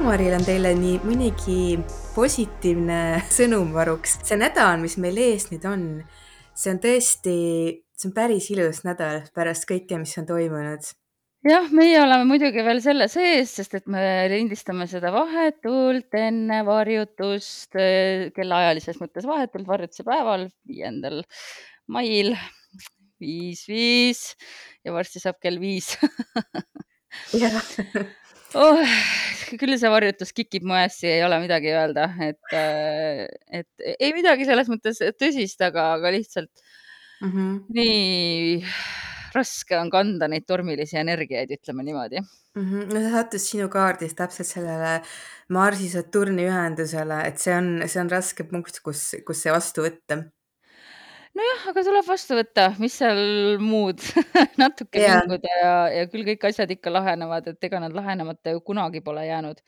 Dagmaril on teile nii mõnigi positiivne sõnum varuks. see nädal, mis meil ees nüüd on, see on tõesti, see on päris ilus nädal pärast kõike, mis on toimunud. jah, meie oleme muidugi veel selle sees, sest et me lindistame seda vahetult enne varjutust, kellaajalises mõttes vahetult varjutuse päeval, viiendal mail viis, viis ja varsti saab kell viis jah oh, küll see varjutus kikib mu ässi, ei ole midagi öelda, et, et ei midagi selles mõttes tõsist, aga, aga lihtsalt mm -hmm. nii raske on kanda neid tormilisi energiaid, ütleme niimoodi mm. -hmm. no see sattus sinu kaardis täpselt sellele Marsi-Saturni ühendusele, et see on, see on raske punkt, kus, kus see vastu võtta nojah, aga tuleb vastu võtta, mis seal muud natuke Jaa. pinguda ja, ja küll kõik asjad ikka lahenevad, et ega nad lahenemata ju kunagi pole jäänud.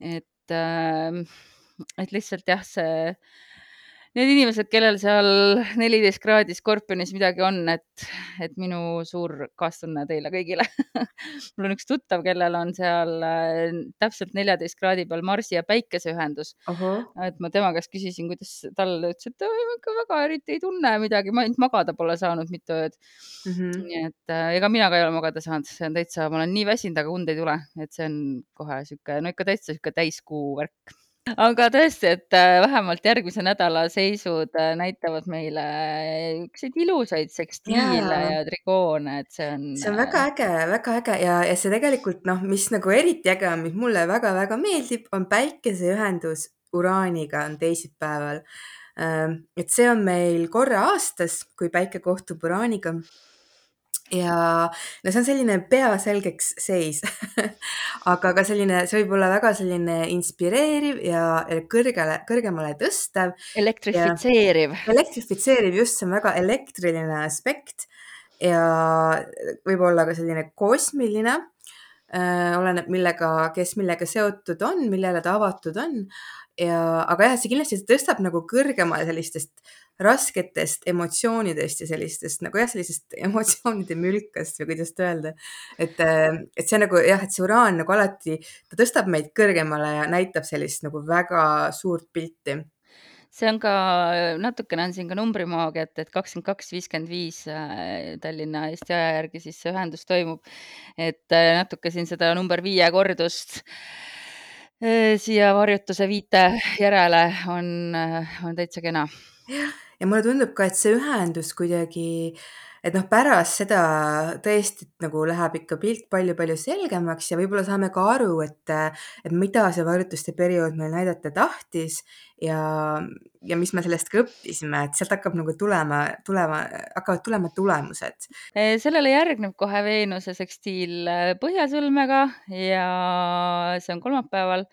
et äh,, et lihtsalt jah, see need inimesed, kellel seal neliteist kraadi Skorpionis midagi on, et, et minu suur kaastunne teile kõigile mul on üks tuttav, kellel on seal äh, täpselt neljateist kraadi peal Marsi ja Päikese ühendus. et ma tema käest küsisin, kuidas tal, ta ütles, et ta ikka väga eriti ei tunne midagi, ma ainult magada pole saanud mitu ööd mm. -hmm. nii et äh, ega mina ka ei ole magada saanud, see on täitsa, ma olen nii väsinud, aga und ei tule, et see on kohe sihuke, no ikka täitsa sihuke täiskuu värk aga tõesti, et äh, vähemalt järgmise nädala seisud äh, näitavad meile niisuguseid ilusaid sekstiile Jaa. ja trigoone, et see on. see on väga äge, väga äge ja, ja see tegelikult noh, mis nagu eriti äge on, mis mulle väga-väga meeldib, on päikeseühendus Uraaniga on teisipäeval. Ähm, et see on meil korra aastas, kui päike kohtub Uraaniga ja no see on selline pea selgeks seis aga ka selline, see võib olla väga selline inspireeriv ja kõrgele, kõrgemale tõstev. elektrifitseeriv. elektrifitseeriv, just, see on väga elektriline aspekt ja võib-olla ka selline kosmiline äh,. oleneb, millega, kes millega seotud on, millele ta avatud on ja, aga jah, see kindlasti tõstab nagu kõrgemale sellistest rasketest emotsioonidest ja sellistest nagu jah, sellisest emotsioonide mülkast või kuidas öelda. et, äh, et see nagu jah, et see uraan nagu alati, ta tõstab meid kõrgemale ja näitab sellist nagu väga suurt pilti see on ka, natukene on siin ka numbrimaagiat, et kakskümmend kaks, viiskümmend viis äh, Tallinna Eesti aja järgi siis see ühendus toimub. et äh, natuke siin seda number viie kordust siia varjutuse viite järele on, on täitsa kena. jah, ja mulle tundub ka, et see ühendus kuidagi, et noh, pärast seda tõesti nagu läheb ikka pilt palju-palju selgemaks ja võib-olla saame ka aru, et, et mida see varjutuste periood meil näidata tahtis ja, ja mis me sellest ka õppisime, et sealt hakkab nagu tulema, tulema, hakkavad tulema tulemused. sellele järgneb kohe Veenuse sekstiil Põhjasõlmega ja see on kolmapäeval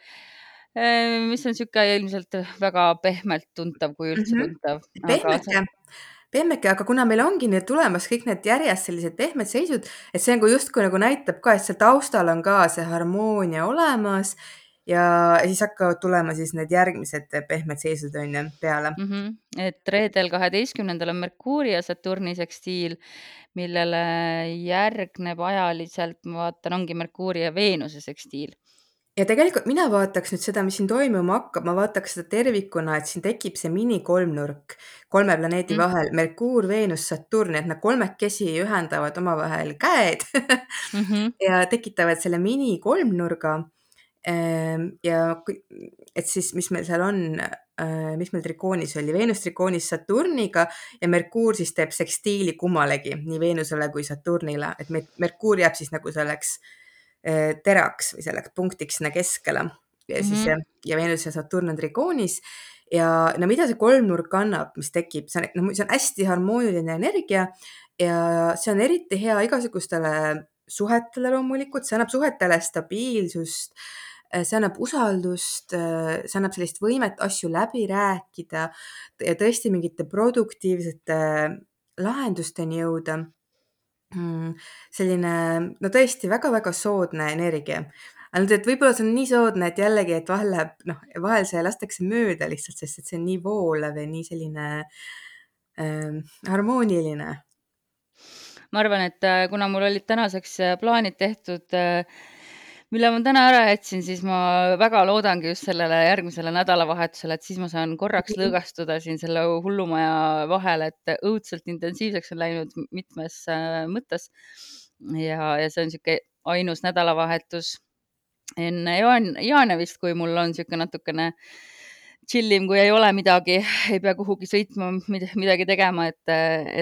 mis on niisugune ilmselt väga pehmelt tuntav, kui üldse mm -hmm. tuntav. pehmeke, pehmeke, aga kuna meil ongi nüüd tulemas kõik need järjest sellised pehmed seisud, et see nagu justkui nagu näitab ka, et seal taustal on ka see harmoonia olemas ja siis hakkavad tulema siis need järgmised pehmed seisud on ju peale mm. -hmm. et reedel, kaheteistkümnendal on Merkuuri ja Saturni sekstiil, millele järgneb ajaliselt, ma vaatan, ongi Merkuuri ja Veenuse sekstiil ja tegelikult mina vaataks nüüd seda, mis siin toimuma hakkab, ma vaataks seda tervikuna, et siin tekib see minikolmnurk kolme planeedi mm. vahel, Merkuur, Veenus, Saturn, et nad kolmekesi ühendavad omavahel käed -hmm. ja tekitavad selle minikolmnurga. Ehm, ja et siis, mis meil seal on, äh, mis meil trikoonis oli, Veenus trikoonis Saturniga ja Merkuur siis teeb sekstiili kummalegi, nii Veenusele kui Saturnile, et Merkuur jääb siis nagu selleks teraks või selleks punktiks sinna keskele. Ja siis mm -hmm. ja Veenus ja Saturn on trikoonis ja no mida see kolmnurk annab, mis tekib, see on, no see on hästi harmooniline energia ja see on eriti hea igasugustele suhetele loomulikult, see annab suhetele stabiilsust, eh, see annab usaldust, eh, see annab sellist võimet asju läbi rääkida ja tõesti mingite produktiivsete lahendusteni jõuda selline no tõesti väga-väga soodne energia. ainult et võib-olla see on nii soodne, et jällegi, et vahel läheb noh, vahel see lastakse mööda lihtsalt, sest et see on nii voolav ja nii selline äh, harmooniline ma arvan, et äh, kuna mul olid tänaseks äh, plaanid tehtud, mille ma täna ära jätsin, siis ma väga loodangi just sellele järgmisele nädalavahetusele, et siis ma saan korraks Mhm. lõõgastuda siin selle hullumaja vahel, et õudselt intensiivseks on läinud mitmes mõttes. ja, ja see on niisugune ainus nädalavahetus enne jaan, jaane vist, kui mul on niisugune natukene chill im, kui ei ole midagi, ei pea kuhugi sõitma, midagi tegema, et,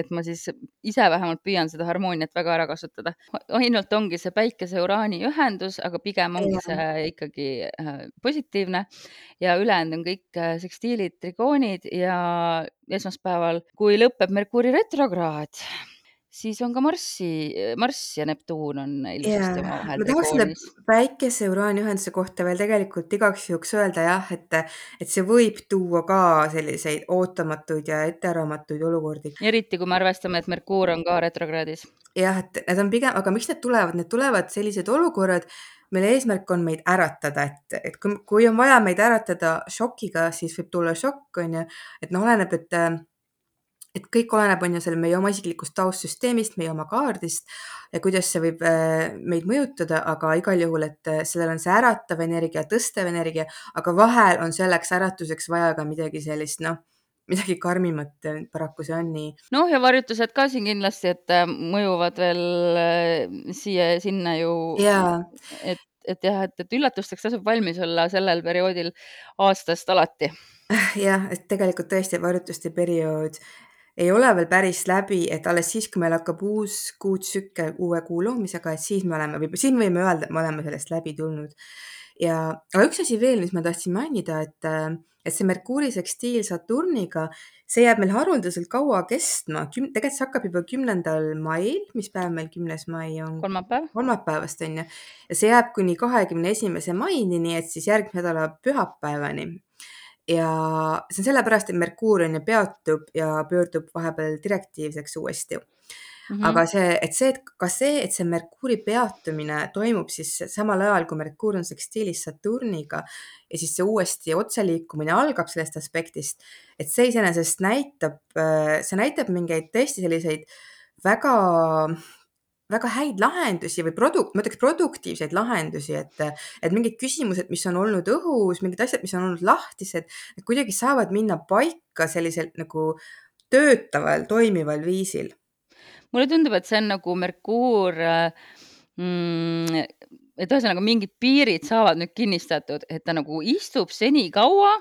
et ma siis ise vähemalt püüan seda harmooniat väga ära kasutada. ainult ongi see päikese-uraani ühendus, aga pigem ongi see ikkagi positiivne ja ülejäänud on kõik sekstiilid, trikoonid ja esmaspäeval, kui lõpeb Merkuuri retrokraad, siis on ka Marssi, Marss ja Neptuun on ilusasti Jaa, omavahel ma tahaks selle päikese-uraani ühenduse kohta veel tegelikult igaks juhuks öelda jah, et, et see võib tuua ka selliseid ootamatuid ja ettearvamatuid olukordi. eriti kui me arvestame, et Merkuur on ka retrokraadis. jah, et need on pigem, aga miks need tulevad, need tulevad sellised olukorrad, mille eesmärk on meid äratada, et, et kui, kui on vaja meid äratada šokiga, siis võib tulla šokk, on ju, et noh, oleneb, et et kõik oleneb, on ju, selle meie oma isiklikust taustsüsteemist, meie oma kaardist ja kuidas see võib meid mõjutada, aga igal juhul, et sellel on see äratav energia, tõstev energia, aga vahel on selleks äratuseks vaja ka midagi sellist, noh, midagi karmimat, paraku see on nii. noh, ja varjutused ka siin kindlasti, et mõjuvad veel siia ja sinna ju. et, et jah, et, et üllatusteks tasub valmis olla sellel perioodil aastast alati. jah, et tegelikult tõesti varjutuste periood ei ole veel päris läbi, et alles siis, kui meil hakkab uus kuutsükkel uue kuu loomisega, et siis me oleme või siis me võime öelda, et me oleme sellest läbi tulnud. ja, aga üks asi veel, mis ma tahtsin mainida, et, et see Merkuuri sekstiil Saturniga, see jääb meil haruldaselt kaua kestma, tegelikult see hakkab juba kümnendal mail, mis päev meil kümnes mai on? kolmapäev. kolmapäevast on ju, ja see jääb kuni kahekümne esimese maini, nii et siis järgmise nädala pühapäevani ja see on sellepärast, et Merkuur on ju peatub ja pöördub vahepeal direktiivseks uuesti mm. -hmm. aga see, et see, et ka see, et see Merkuuri peatumine toimub siis samal ajal, kui Merkuur on sekstiilis Saturniga ja siis see uuesti otseliikumine algab sellest aspektist, et see iseenesest näitab, see näitab mingeid tõesti selliseid väga väga häid lahendusi või produ-, ma ütleks produktiivseid lahendusi, et, et mingid küsimused, mis on olnud õhus, mingid asjad, mis on olnud lahtised, kuidagi saavad minna paika selliselt nagu töötaval, toimival viisil. mulle tundub, et see on nagu Merkuur mm, et ühesõnaga mingid piirid saavad nüüd kinnistatud, et ta nagu istub senikaua,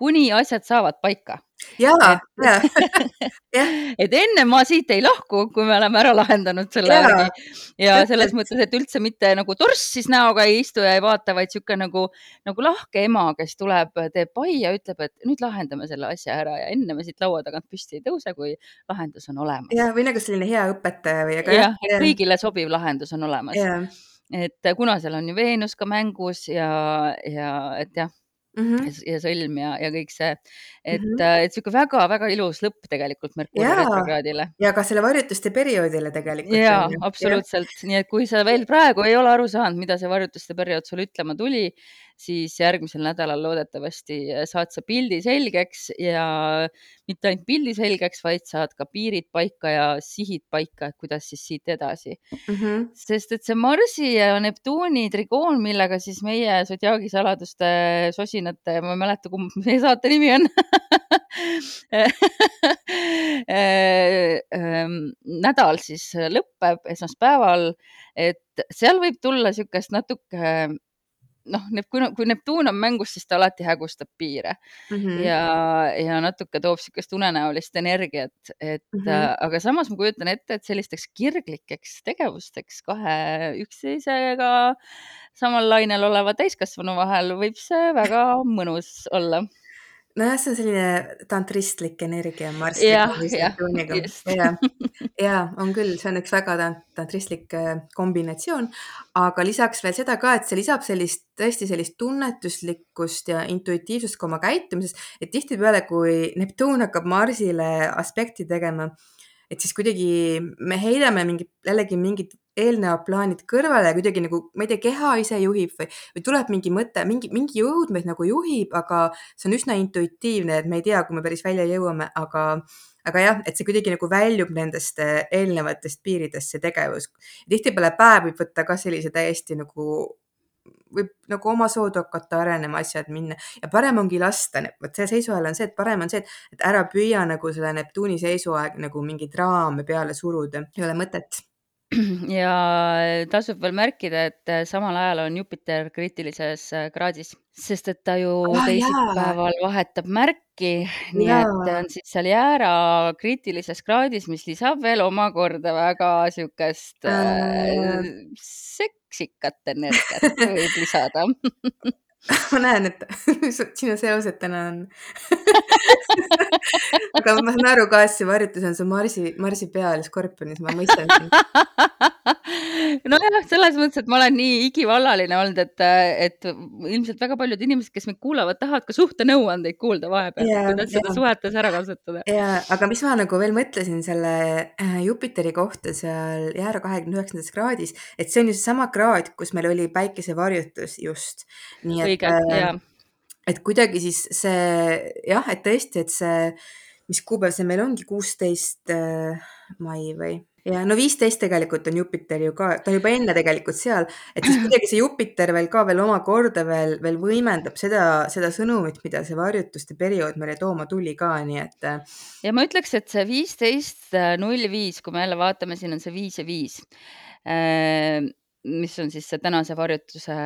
kuni asjad saavad paika. Ja, ja, jah. et enne ma siit ei lahku, kui me oleme ära lahendanud selle ja, ja selles mõttes, et üldse mitte nagu torssis näoga ei istu ja ei vaata, vaid niisugune nagu, nagu lahke ema, kes tuleb, teeb pai ja ütleb, et nüüd lahendame selle asja ära ja enne me siit laua tagant püsti ei tõuse, kui lahendus on olemas. ja, või nagu selline hea õpetaja või. jah, et kõigile sobiv lahendus on olemas et kuna seal on ju Veenus ka mängus ja, ja et jah mm, -hmm. ja sõlm ja, ja kõik see, et mm, -hmm. et niisugune väga-väga ilus lõpp tegelikult Merkuuri retrokraadile. ja ka selle varjutuste perioodile tegelikult. ja absoluutselt, nii et kui sa veel praegu ei ole aru saanud, mida see varjutuste periood sulle ütlema tuli, siis järgmisel nädalal loodetavasti saad sa pildi selgeks ja mitte ainult pildi selgeks, vaid saad ka piirid paika ja sihid paika, et kuidas siis siit edasi mm. -hmm. sest et see Marsi ja Neptuuni trigoon, millega siis meie Zodiaagi saladuste sosinate, ma ei mäleta, kumb meie saate nimi on nädal siis lõpeb esmaspäeval, et seal võib tulla niisugust natuke noh, kui, kui Neptuun on mängus, siis ta alati hägustab piire mm -hmm. ja, ja natuke toob niisugust unenäolist energiat, et mm -hmm. aga samas ma kujutan ette, et sellisteks kirglikeks tegevusteks kahe üksteisega samal lainel oleva täiskasvanu vahel võib see väga mõnus olla nojah, see on selline tantristlik energia Marsiga ja, Saturniga. ja, ja on küll, see on üks väga tantristlik äh, kombinatsioon, aga lisaks veel seda ka, et see lisab sellist tõesti sellist tunnetuslikkust ja intuitiivsust ka oma käitumises, et tihtipeale, kui Neptuun hakkab Marsile aspekti tegema, et siis kuidagi me heidame mingit, jällegi mingid eelnevad plaanid kõrvale ja kuidagi nagu, ma ei tea, keha ise juhib või, või tuleb mingi mõte, mingi, mingi jõud meid nagu juhib, aga see on üsna intuitiivne, et me ei tea, kui me päris välja jõuame, aga, aga jah, et see kuidagi nagu väljub nendest äh, eelnevatest piiridest, see tegevus. tihtipeale päev võib võtta ka sellise täiesti nagu, võib nagu omasoodu hakata arenema asjad minna. Ja parem ongi lasta, vot see seisuajal on see, et parem on see, et, ära püüa nagu selle Neptuuni seisuaeg nagu mingeid raame peale suruda, ei ole mõtet ja tasub veel märkida, et äh, samal ajal on Jupiter kriitilises äh, kraadis, sest et ta ju ah, teisipäeval vahetab märki, nii jaa. et on siis seal jäära kriitilises kraadis, mis lisab veel omakorda väga siukest äh, äh... seksikat energiat võib lisada ma näen, et sinu seosed täna on aga ma saan aru ka, et see varjutus on su Marsi, Marsi peal Skorpionis, ma mõistan sind nojah, selles mõttes, et ma olen nii igivallaline olnud, et, et ilmselt väga paljud inimesed, kes meid kuulavad, tahavad ka suhtenõuandeid kuulda vahepeal yeah,, kuidas seda yeah. suhetes ära kasutada. ja, aga mis ma nagu veel mõtlesin selle äh, Jupiteri kohta seal jäära kahekümne üheksandas kraadis, et see on ju seesama kraad, kus meil oli päikesevarjutus just. nii et äh, et kuidagi siis see jah, et tõesti, et see, mis kuupäev see meil ongi, kuusteist äh, mai või? Ja no viisteist tegelikult on Jupiter ju ka, ta juba enne tegelikult seal, et siis kuidagi see Jupiter veel ka veel omakorda veel, veel võimendab seda, seda sõnumit, mida see varjutuste periood meile tooma tuli ka, nii et. Äh, ja ma ütleks, et see viisteist null viis, kui me jälle vaatame, siin on see viis ja viis, mis on siis see tänase varjutuse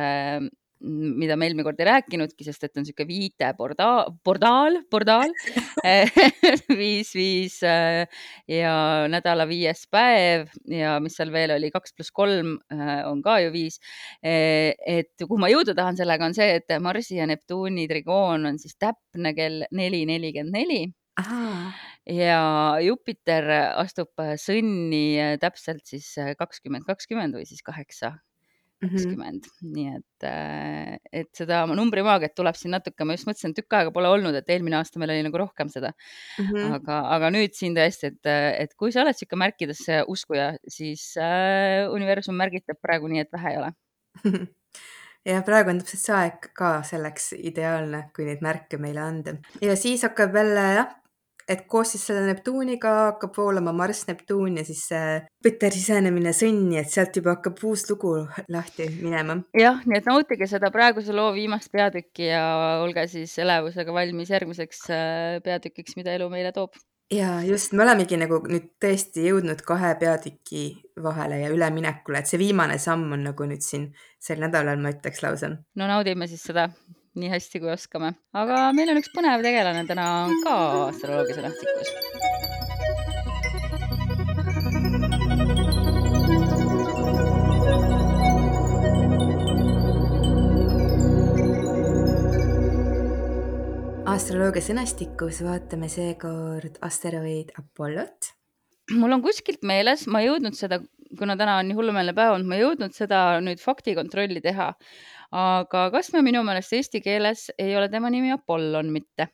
mida me eelmine kord ei rääkinudki, sest et on niisugune viiteportaal, portaal, portaal viis, viis äh, ja nädala viies päev ja mis seal veel oli, kaks pluss kolm äh, on ka ju viis. Äh, et kuhu ma jõuda tahan sellega, on see, et Marsi ja Neptuuni trigoon on siis täpne kell neli nelikümmend neli ja Jupiter astub sõnni täpselt siis kakskümmend kakskümmend või siis kaheksa. Kakskümmend mm, -hmm. nii et, äh, et seda numbrimaagiat tuleb siin natuke, ma just mõtlesin, tükk aega pole olnud, et eelmine aasta meil oli nagu rohkem seda mm. -hmm. aga, aga nüüd siin tõesti, et, et kui sa oled niisugune märkidesse uskuja, siis äh, universum märgitab praegu nii, et vähe ei ole ja praegu on täpselt see aeg ka selleks ideaalne, kui neid märke meile anda ja siis hakkab jälle jah, et koos siis selle Neptuuniga hakkab voolama Marss-Neptuun ja siis see Jupiter sisenemine sõnni, et sealt juba hakkab uus lugu lahti minema. jah, nii et nautige seda praeguse loo viimast peatükki ja olge siis elevusega valmis järgmiseks äh, peatükiks, mida elu meile toob. ja just, me olemegi nagu nüüd tõesti jõudnud kahe peatüki vahele ja üleminekule, et see viimane samm on nagu nüüd siin sel nädalal, ma ütleks lausa. no naudime siis seda nii hästi, kui oskame. aga meil on üks põnev tegelane täna ka astroloogilise nähtikus. astroloogia sõnastikus vaatame seekord asteroid Apollot. mul on kuskilt meeles, ma ei jõudnud seda, kuna täna on nii hullumeelne päev olnud, ma ei jõudnud seda nüüd faktikontrolli teha, aga kas me minu meelest eesti keeles ei ole tema nimi Apollon mitte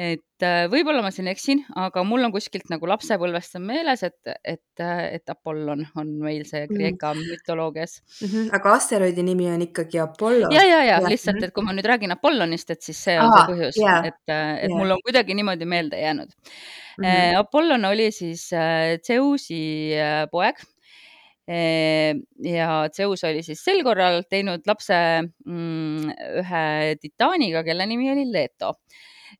et äh, võib-olla ma siin eksin, aga mul on kuskilt nagu lapsepõlvest on meeles, et, et, et Apollon on meil see mhm. Kreeka mm. mütoloogias mm. -hmm. aga asteroidi nimi on ikkagi Apollo. ja, ja, ja lihtsalt, et kui ma nüüd räägin Apollonist, et siis see on Aha, see põhjus yeah., et, äh, et yeah. mul on kuidagi niimoodi meelde jäänud mm. -hmm. Apollon oli siis Zeusi poeg ja Zeus oli siis sel korral teinud lapse mm, ühe titaaniga, kelle nimi oli Leto.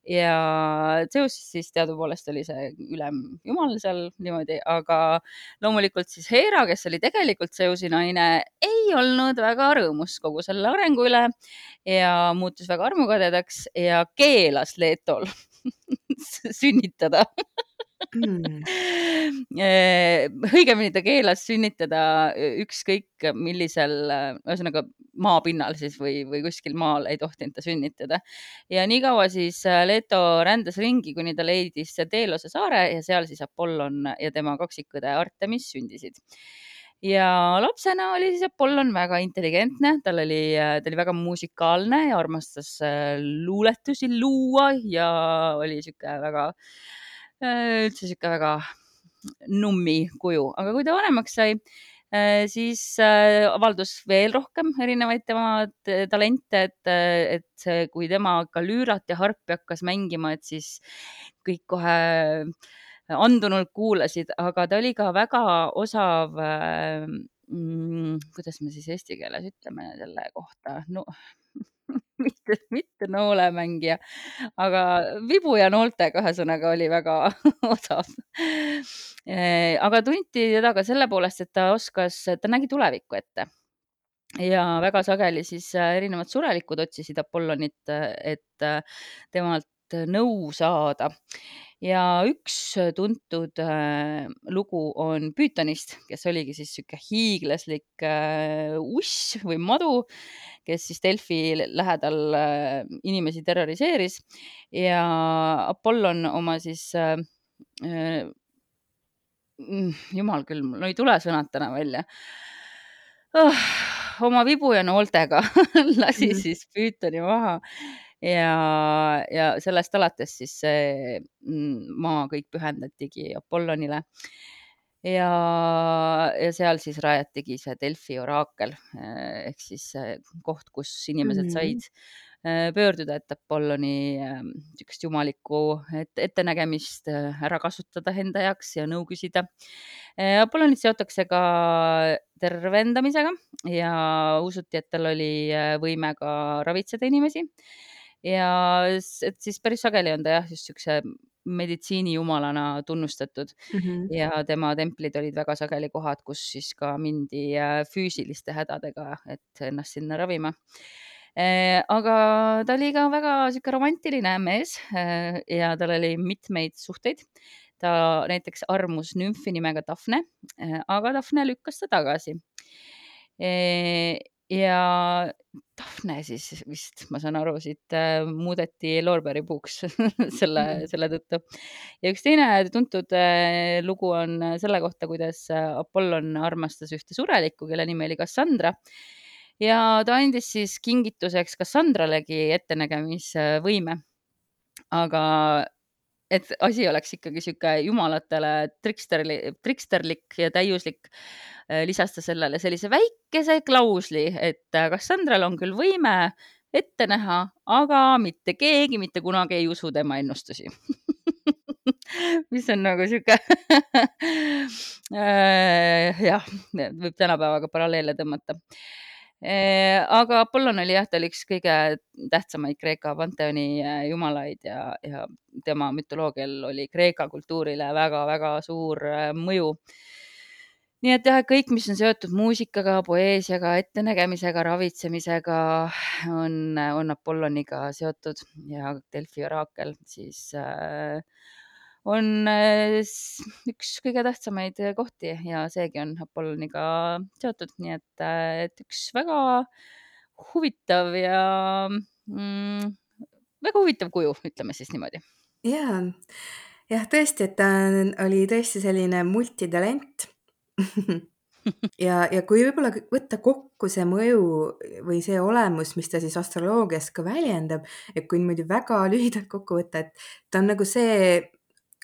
Ja Zeus siis teadupoolest oli see ülemjumal seal niimoodi, aga loomulikult siis Hera, kes oli tegelikult Zeusi naine, ei olnud väga rõõmus kogu selle arengu üle ja muutus väga armukadedaks ja keelas Letol sünnitada mm. õigemini ta keelas sünnitada ükskõik millisel, ühesõnaga maapinnal siis või, või kuskil maal ei tohtinud ta sünnitada. ja niikaua siis äh, Leto rändas ringi, kuni ta leidis Deelose saare ja seal siis Apollon ja tema kaksikõde Artemis sündisid ja lapsena oli siis Apollon väga intelligentne, tal oli, ta oli väga musikaalne ja armastas äh, luuletusi luua ja oli sihuke väga äh, Äh, üldse sihuke väga nummi kuju, aga kui ta vanemaks sai, äh, siis äh, avaldus veel rohkem erinevaid tema talente, et, et kui tema ka lüürat ja harpi hakkas mängima, et siis kõik kohe andunult kuulasid, aga ta oli ka väga osav mm,, kuidas me siis eesti keeles ütleme selle kohta? No, mitte, mitte noolemängija, aga vibu ja nooltega, ühesõnaga oli väga osav. aga tunti teda ka selle poolest, et ta oskas, ta nägi tulevikku ette ja väga sageli siis erinevad surelikud otsisid Apollonit, et temalt nõu saada ja üks tuntud äh, lugu on Püütonist, kes oligi siis sihuke hiiglaslik äh, uss või madu, kes siis Delfi lähedal äh, inimesi terroriseeris. Ja Apollon oma siis äh, mm, jumal küll, mul ei tule sõnad täna välja. Oh, oma vibu ja nooltega lasi -hmm. siis Püütoni maha ja, ja sellest alates siis see mm, maa kõik pühendatigi Apollonile. ja, ja seal siis rajatigi see Delfi oraakel eh, ehk siis koht, kus inimesed mm -hmm. said eh, pöörduda, et Apolloni niisugust jumalikku et, ettenägemist eh, ära kasutada enda jaoks ja nõu küsida. Apollonit seotakse ka tervendamisega ja usuti, et tal oli võime ka ravitseda inimesi ja et siis päris sageli on ta jah, just siukse meditsiinijumalana tunnustatud mm -hmm. ja tema templid olid väga sageli kohad, kus siis ka mindi äh, füüsiliste hädadega, et ennast sinna ravima äh, aga ta oli ka väga sihuke romantiline mees äh, ja tal oli mitmeid suhteid. ta näiteks armus nümfi nimega Daphne, aga Daphne lükkas ta tagasi ja Daphne siis vist, ma saan aru, siit äh, muudeti Lorbeeri puuks selle, selle tõttu. ja üks teine tuntud äh, lugu on selle kohta, kuidas Apollon armastas ühte surelikku, kelle nimi oli Cassandra ja ta andis siis kingituseks Cassandralegi ettenägemisvõime. aga et asi oleks ikkagi sihuke jumalatele triksterli, triksterlik ja täiuslik, äh, lisas ta sellele sellise väikese klausli, et Cassandral on küll võime ette näha, aga mitte keegi mitte kunagi ei usu tema ennustusi. Mis on nagu sihuke äh, jah, võib tänapäevaga paralleele tõmmata aga Apollon oli jah, ta oli üks kõige tähtsamaid Kreeka panteoni äh, jumalaid ja, ja tema mütoloogial oli Kreeka kultuurile väga-väga suur äh, mõju. nii et jah, kõik, mis on seotud muusikaga, poeesiaga, ettenägemisega, ravitsemisega, on, on Apolloniga seotud ja Delfi oraakel siis äh, on äh, üks kõige tähtsamaid kohti ja seegi on Apolloniga seotud, nii et, äh, et üks väga huvitav ja mm, väga huvitav kuju, ütleme siis niimoodi. ja, jah, tõesti, et ta oli tõesti selline multitalent ja, ja kui võib-olla võtta kokku see mõju või see olemus, mis ta siis astroloogias ka väljendab, et kui niimoodi väga lühidalt kokku võtta, et ta on nagu see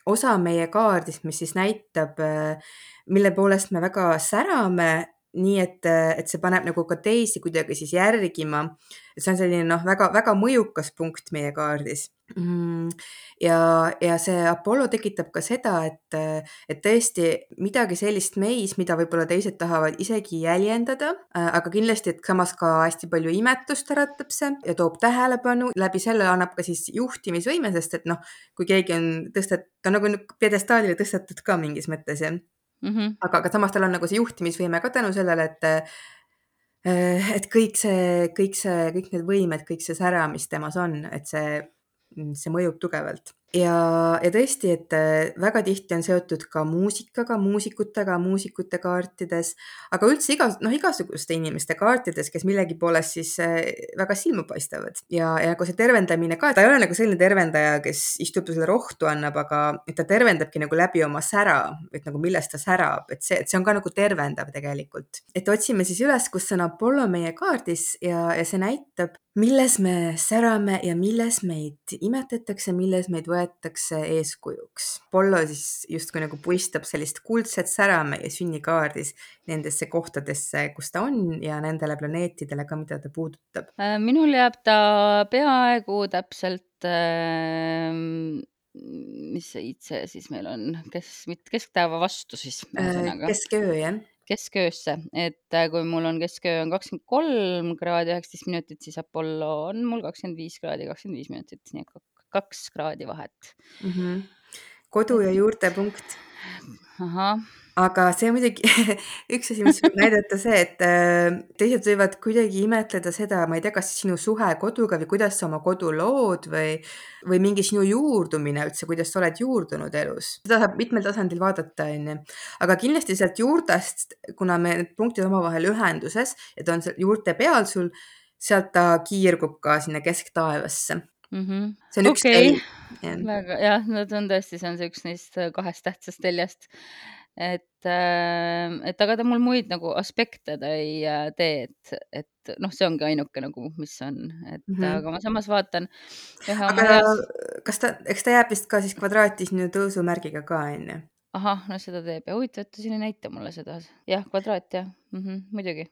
osa meie kaardist, mis siis näitab, äh, mille poolest me väga särame, nii et, et see paneb nagu ka teisi kuidagi siis järgima. see on selline noh, väga-väga mõjukas punkt meie kaardis. Mm, ja, ja see Apollo tekitab ka seda, et, et tõesti midagi sellist meis, mida võib-olla teised tahavad isegi jäljendada, aga kindlasti, et samas ka hästi palju imetlust äratab see ja toob tähelepanu, läbi selle annab ka siis juhtimisvõime, sest et noh, kui keegi on tõstet-, ta on nagu pjedestaalile tõstetud ka mingis mõttes jah mm. -hmm. aga, aga samas tal on nagu see juhtimisvõime ka tänu sellele, et äh, et kõik see, kõik see, kõik need võimed, kõik see sära, mis temas on, et see see mõjub tugevalt ja, ja tõesti, et äh, väga tihti on seotud ka muusikaga, muusikutega, muusikute kaartides, aga üldse iga, noh, igasuguste inimeste kaartides, kes millegi poolest siis äh, väga silma paistavad ja, ja nagu see tervendamine ka, ta ei ole nagu selline tervendaja, kes istub ja selle rohtu annab, aga ta tervendabki nagu läbi oma sära, et nagu millest ta särab, et see, et see on ka nagu tervendav tegelikult. et otsime siis üles, kus on Apollo meie kaardis ja, ja see näitab, milles me särame ja milles meid imetatakse, milles meid võetakse eeskujuks. Apollo siis justkui nagu puistab sellist kuldset sära meie sünnikaardis nendesse kohtadesse, kus ta on ja nendele planeetidele ka, mida ta puudutab. Äh, minul jääb ta peaaegu täpselt äh, mis see IC siis meil on, kes, keskpäeva vastu siis ühesõnaga. kesköö, jah? Kesköösse, et kui mul on kesköö on kakskümmend kolm kraadi üheksateist minutit, siis Apollo on mul kakskümmend viis kraadi kakskümmend viis minutit, nii et kaks kraadi vahet mm. -hmm. kodu ja juurtepunkt. ahah aga see muidugi üks asi, mis võib näidata see, et äh, teised võivad kuidagi imetleda seda, ma ei tea, kas sinu suhe koduga või kuidas sa oma kodu lood või, või mingi sinu juurdumine üldse, kuidas sa oled juurdunud elus. seda saab mitmel tasandil vaadata, onju. aga kindlasti sealt juurtest, kuna me need punktid omavahel ühenduses ja ta on seal juurte peal sul, sealt ta kiirgub ka sinna kesktaevasse mm. -hmm. see on üks okay. tei. väga jah, no ta on tõesti, see on see üks neist kahest tähtsast teljest et, ähm, et aga ta mul muid nagu aspekte ta ei äh, tee, et, et noh, see ongi ainuke nagu, mis on, et mm -hmm. aga ma samas vaatan aga heas. kas ta, eks ta jääb vist ka siis kvadraati sinu tõusumärgiga ka onju? ahah, no seda teeb ja huvitav, et ta siin ei näita mulle seda. jah, kvadraat jah mm, -hmm, muidugi.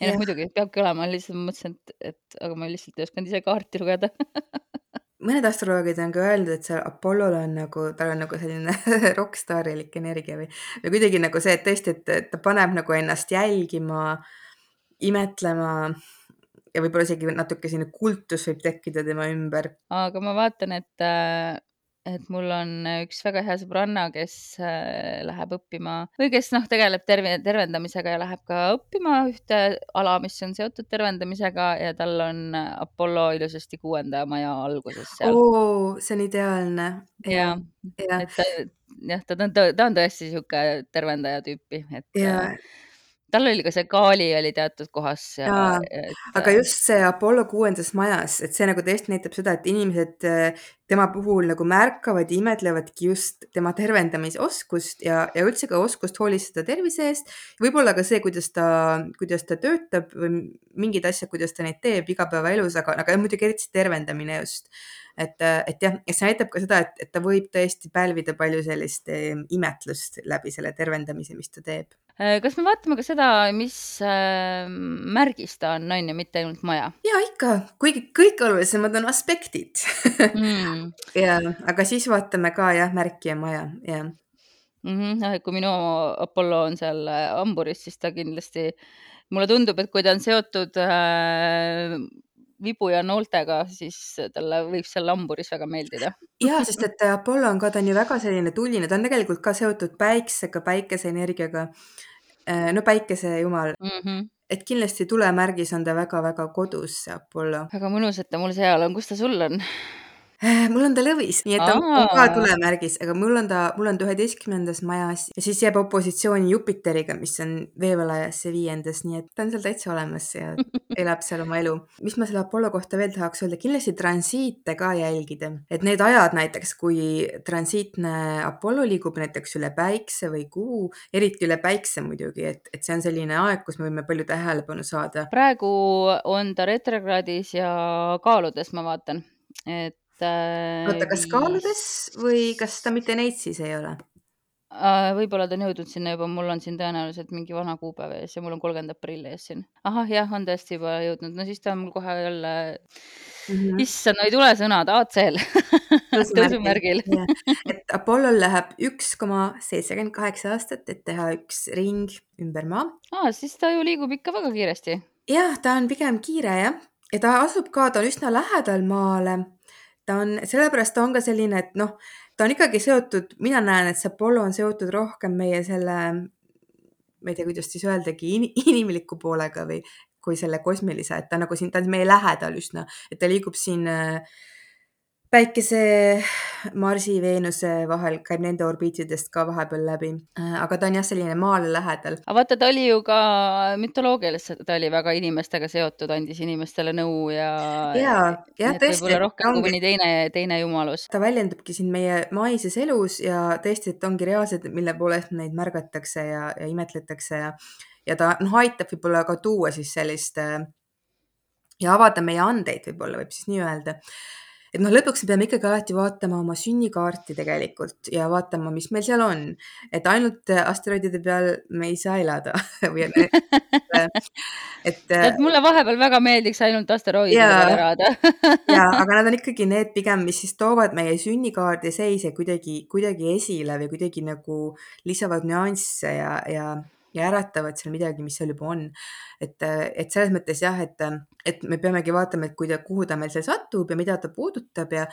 ei noh, muidugi peabki olema, lihtsalt mõtlesin, et, et aga ma lihtsalt ei osanud ise kaarti lugeda mõned astroloogid on ka öelnud, et seal Apollol on nagu, tal on nagu selline rokkstaarilik energia või, või kuidagi nagu see, et tõesti, et ta paneb nagu ennast jälgima, imetlema ja võib-olla isegi natuke selline kultus võib tekkida tema ümber. aga ma vaatan, et äh, et mul on üks väga hea sõbranna, kes äh, läheb õppima või kes noh, tegeleb terve, tervendamisega ja läheb ka õppima ühte ala, mis on seotud tervendamisega ja tal on Apollo ilusasti kuuenda maja alguses seal. oo, see on ideaalne. ja, ja., et ta jah, ta on, ta on tõesti sihuke tervendaja tüüpi, et ja tal oli ka see kaali oli teatud kohas. Et... aga just see Apollo kuuendas majas, et see nagu tõesti näitab seda, et inimesed äh, tema puhul nagu märkavad ja imetlevadki just tema tervendamisoskust ja, ja üldse ka oskust hoolitseda tervise eest. võib-olla ka see, kuidas ta, kuidas ta töötab või mingid asjad, kuidas ta neid teeb igapäevaelus, aga, aga muidugi eriti tervendamine just et, et jah, ja see näitab ka seda, et, et ta võib tõesti pälvida palju sellist imetlust läbi selle tervendamise, mis ta teeb. Äh, kas me vaatame ka seda, mis äh, märgis ta on, on ju, mitte ainult maja? ja ikka, kuigi kõige olulisemad on aspektid mm. ja, aga siis vaatame ka jah, märki ja maja, jah mm. -hmm. noh, et kui minu Apollo on seal äh, hamburis, siis ta kindlasti, mulle tundub, et kui ta on seotud äh, vibu ja nooltega, siis talle võib seal lamburis väga meeldida. ja, sest et Apollo on ka, ta on ju väga selline tuline, ta on tegelikult ka seotud päiksega, päikeseenergiaga. Äh, no päikesejumal mm. -hmm et kindlasti tulemärgis on ta väga-väga kodus, see Apollo. väga mõnus, et ta mul seal on, kus ta sul on? Äh, mul on ta lõvis, nii et ta on, on ka tulemärgis, aga mul on ta, mul on ta üheteistkümnendas majas ja siis jääb opositsiooni Jupiteriga, mis on veevalajasse viiendas, nii et ta on seal täitsa olemas ja elab seal oma elu. mis ma selle Apollo kohta veel tahaks öelda, kindlasti transiite ka jälgida, et need ajad näiteks, kui transiitne Apollo liigub näiteks üle päikse või kuu, eriti üle päikse muidugi, et, et see on selline aeg, kus me võime palju tähelepanu saada. praegu on ta retrokraadis ja kaaludes, ma vaatan, et oota, kas kaaludes või kas ta mitte neid siis ei ole? Äh, võib-olla ta on jõudnud sinna juba, mul on siin tõenäoliselt mingi vana kuupäev ees ja mul on kolmkümmend aprill ees siin. ahah, jah, on tõesti juba jõudnud, no siis ta on mul kohe jälle mm -hmm. issand, no ei tule sõnad, ACL tõusumärgil et Apollol läheb üks koma seitsekümmend kaheksa aastat, et teha üks ring ümber maa. aa, siis ta ju liigub ikka väga kiiresti. jah, ta on pigem kiire jah, ja ta asub ka, ta on üsna lähedal maale ta on, sellepärast ta on ka selline, et noh, ta on ikkagi seotud, mina näen, et see Apollo on seotud rohkem meie selle, ma ei tea, kuidas siis öeldagi, inimliku poolega või kui selle kosmilise, et ta nagu siin, ta on meie lähedal üsna, et ta liigub siin äh, päikese, Marsi, Veenuse vahel, käib nende orbiitidest ka vahepeal läbi. Äh, aga ta on jah, selline maale lähedal. aga vaata, ta oli ju ka mütoloogiliselt, ta oli väga inimestega seotud, andis inimestele nõu ja. ja, jah, tõesti. võib-olla rohkem ongi... kui mõni teine, teine jumalus. ta väljendubki siin meie maises elus ja tõesti, et ongi reaalsed, mille poolest neid märgatakse ja, ja imetletakse ja, ja ta noh, aitab võib-olla ka tuua siis sellist äh, ja avada meie andeid, võib-olla võib siis nii öelda et noh, lõpuks me peame ikkagi alati vaatama oma sünnikaarti tegelikult ja vaatama, mis meil seal on, et ainult asteroidide peal me ei saa elada või et, et. et mulle vahepeal väga meeldiks ainult asteroidide peal elada ja, aga nad on ikkagi need pigem, mis siis toovad meie sünnikaardi seise kuidagi, kuidagi esile või kuidagi nagu lisavad nüansse ja, ja ja äratavad seal midagi, mis seal juba on. et, et selles mõttes jah, et, et me peamegi vaatama, et kuida-, kuhu ta meil seal satub ja mida ta puudutab ja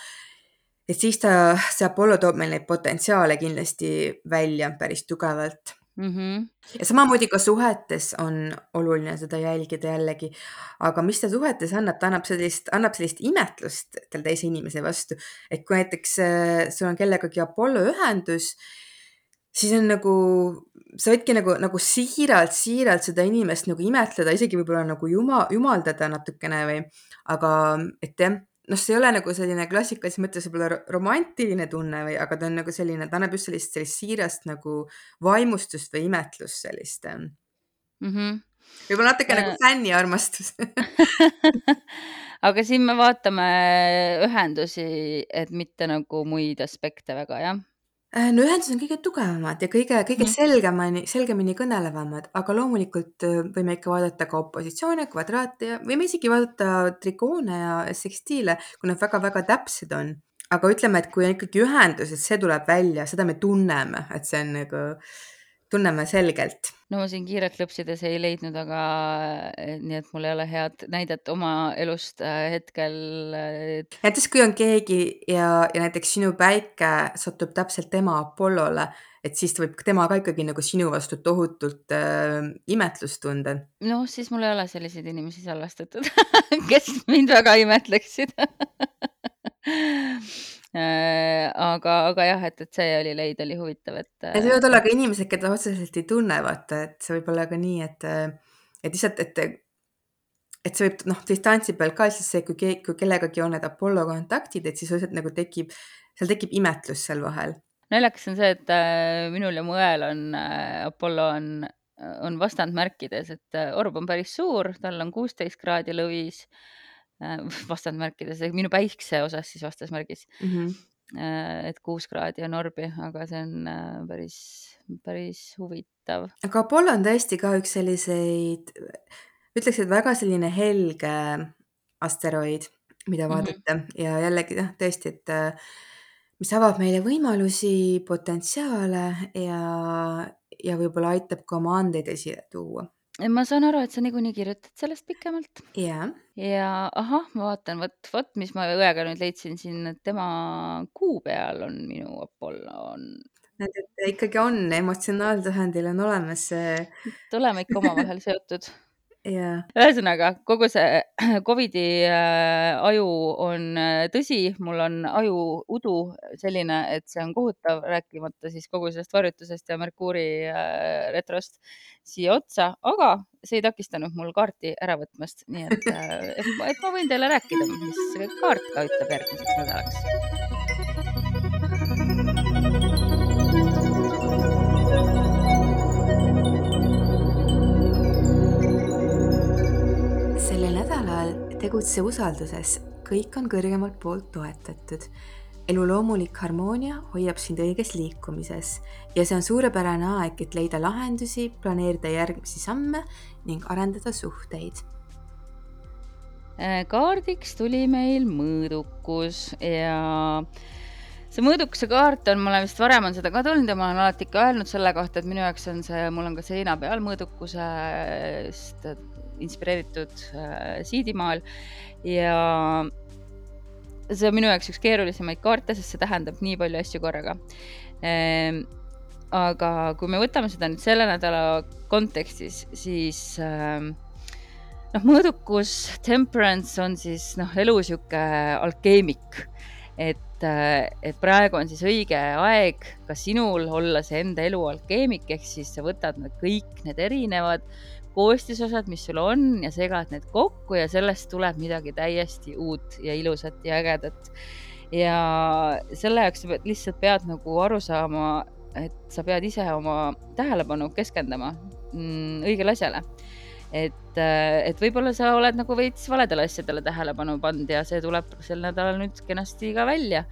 et siis ta, see Apollo toob meil neid potentsiaale kindlasti välja päris tugevalt mm. -hmm. ja samamoodi ka suhetes on oluline seda jälgida jällegi, aga mis ta suhetes annab, ta annab sellist, annab sellist imetlust selle teise inimese vastu, et kui näiteks äh, sul on kellegagi Apollo ühendus, siis on nagu sa võidki nagu, nagu siiralt, siiralt seda inimest nagu imetleda, isegi võib-olla nagu juma, jumaldada natukene või, aga et jah, noh, see ei ole nagu selline klassikalises mõttes võib-olla romantiline tunne või, aga ta on nagu selline, ta annab just sellist, sellist siirast nagu vaimustust või imetlust sellist mm. -hmm. võib-olla natuke äh... nagu fänniarmastus aga siin me vaatame ühendusi, et mitte nagu muid aspekte väga, jah Äh, no ühendused on kõige tugevamad ja kõige, kõige mm. selgemini, selgemini kõnelevamad, aga loomulikult äh, võime ikka vaadata ka opositsioone, kvadraate ja võime isegi vaadata trikoone ja sekstiile, kui nad väga-väga täpsed on. aga ütleme, et kui on ikkagi ühendus, et see tuleb välja, seda me tunneme, et see on nagu tunneme selgelt. no ma siin kiirelt lõpsides ei leidnud, aga eh, nii et mul ei ole head näidet oma elust äh, hetkel. näiteks kui on keegi ja, ja näiteks sinu päike satub täpselt tema Apollole, et siis ta võib tema ka ikkagi nagu sinu vastu tohutult äh, imetlust tunda. noh, siis mul ei ole selliseid inimesi salvestatud kes mind väga imetleksid aga, aga jah, et, et see oli leid, oli huvitav, et. see võivad olla ka inimesed, keda otseselt ei tunne, vaata, et see võib olla ka nii, et, et lihtsalt, et, et see võib noh, distantsi peal ka siis see, kui kui kellegagi on need Apollo kontaktid, et siis lihtsalt nagu tekib, seal tekib imetlus seal vahel. naljakas on see, et äh, minul ja mu õel on äh, Apollo on, on vastandmärkides, et orb on päris suur, tal on kuusteist kraadi lõvis Äh, vastandmärkides, minu päikse osas siis vastasmärgis mm. -hmm. et kuus kraadi on orbi, aga see on äh, päris, päris huvitav. aga Apollo on tõesti ka üks selliseid, ütleks, et väga selline helge asteroid, mida mhm. vaadata mm -hmm. ja jällegi jah, tõesti, et mis avab meile võimalusi, potentsiaale ja, ja võib-olla aitab ka oma andeid esile tuua ma saan aru, et sa niikuinii kirjutad sellest pikemalt. Jaa. ja ahah, ma vaatan, vot, vot, mis ma õega nüüd leidsin siin, et tema kuu peal on minu Apollo on. näed, et ikkagi on emotsionaaltasandil on olemas see. oleme ikka omavahel seotud yeah.. ühesõnaga kogu see Covidi äh, aju on äh, tõsi, mul on ajuudu selline, et see on kohutav, rääkimata siis kogu sellest varjutusest ja Merkuuri äh, retrost siia otsa, aga see ei takistanud mul kaarti ära võtmast, nii et, et, et ma võin teile rääkida, mis kaart ka ütleb järgmiseks nädalaks tegutse usalduses, kõik on kõrgemalt poolt toetatud. elu loomulik harmoonia hoiab sind õiges liikumises ja see on suurepärane aeg, et leida lahendusi, planeerida järgmisi samme ning arendada suhteid. Äh, kaardiks tuli meil mõõdukus ja see mõõdukuse kaart on, ma olen vist varem on seda ka tulnud ja ma olen alati ikka öelnud selle kohta, et minu jaoks on see, mul on ka seina peal mõõdukusest inspireeritud äh, siidimaal ja see on minu jaoks üks keerulisemaid kaarte, sest see tähendab nii palju asju korraga ehm,. aga kui me võtame seda nüüd selle nädala kontekstis, siis ähm, noh, mõõdukus, temperance on siis noh, elu sihuke alkeemik, et äh, et praegu on siis õige aeg ka sinul olla see enda elu alkeemik, ehk siis sa võtad need kõik need erinevad koostisosad, mis sul on ja segad need kokku ja sellest tuleb midagi täiesti uut ja ilusat ja ägedat. ja selle jaoks sa pead, lihtsalt pead nagu aru saama, et sa pead ise oma tähelepanu keskendama mm, õigele asjale. et, et võib-olla sa oled nagu veits valedele asjadele tähelepanu pannud ja see tuleb sel nädalal nüüd kenasti ka välja.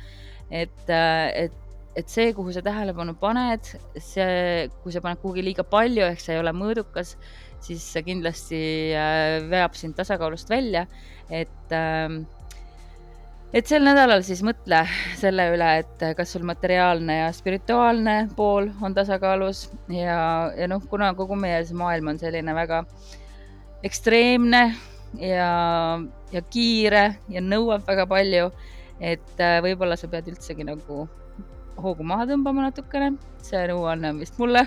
et, et, et see, kuhu sa tähelepanu paned, see, kui sa paned kuhugi liiga palju, ehk see ei ole mõõdukas, siis see kindlasti äh, veab sind tasakaalust välja, et äh, et sel nädalal siis mõtle selle üle, et kas sul materiaalne ja spirituaalne pool on tasakaalus. Ja, ja noh, kuna kogu meie see maailm on selline väga ekstreemne ja, ja kiire ja nõuab väga palju, et äh, võib-olla sa pead üldsegi nagu hoogu maha tõmbama natukene, see nõuanne on vist mulle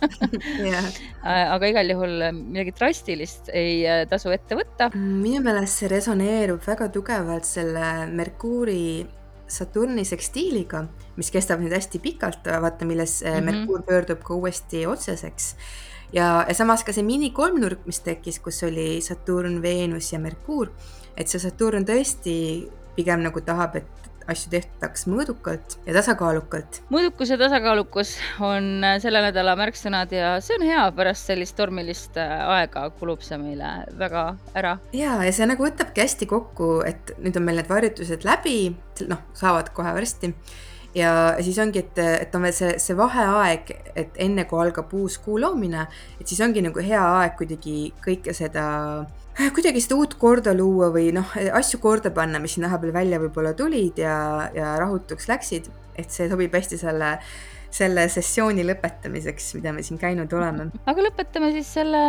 yeah. aga igal juhul midagi drastilist ei äh, tasu ette võtta. minu meelest see resoneerub väga tugevalt selle Merkuuri Saturni sekstiiliga, mis kestab nüüd hästi pikalt, vaata, milles mm -hmm. Merkuur pöördub ka uuesti otseseks. ja, ja samas ka see minikolmnurk, mis tekkis, kus oli Saturn, Veenus ja Merkuur, et see Saturn tõesti pigem nagu tahab, et asju tehtaks mõõdukalt ja tasakaalukalt. mõõdukus ja tasakaalukus on äh, selle nädala märksõnad ja see on hea, pärast sellist tormilist äh, aega kulub see meile väga ära. ja, ja see nagu võtabki hästi kokku, et nüüd on meil need harjutused läbi, noh, saavad kohe varsti ja siis ongi, et, et on veel see, see vaheaeg, et enne kui algab uus kuu loomine, et siis ongi nagu hea aeg kuidagi kõike seda kuidagi seda uut korda luua või noh, asju korda panna, mis siin vahepeal välja võib-olla tulid ja, ja rahutuks läksid, et see sobib hästi selle, selle sessiooni lõpetamiseks, mida me siin käinud oleme. aga lõpetame siis selle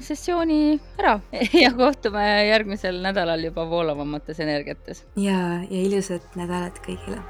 sessiooni ära ja kohtume järgmisel nädalal juba voolavamates energiates. ja, ja ilusat nädalat kõigile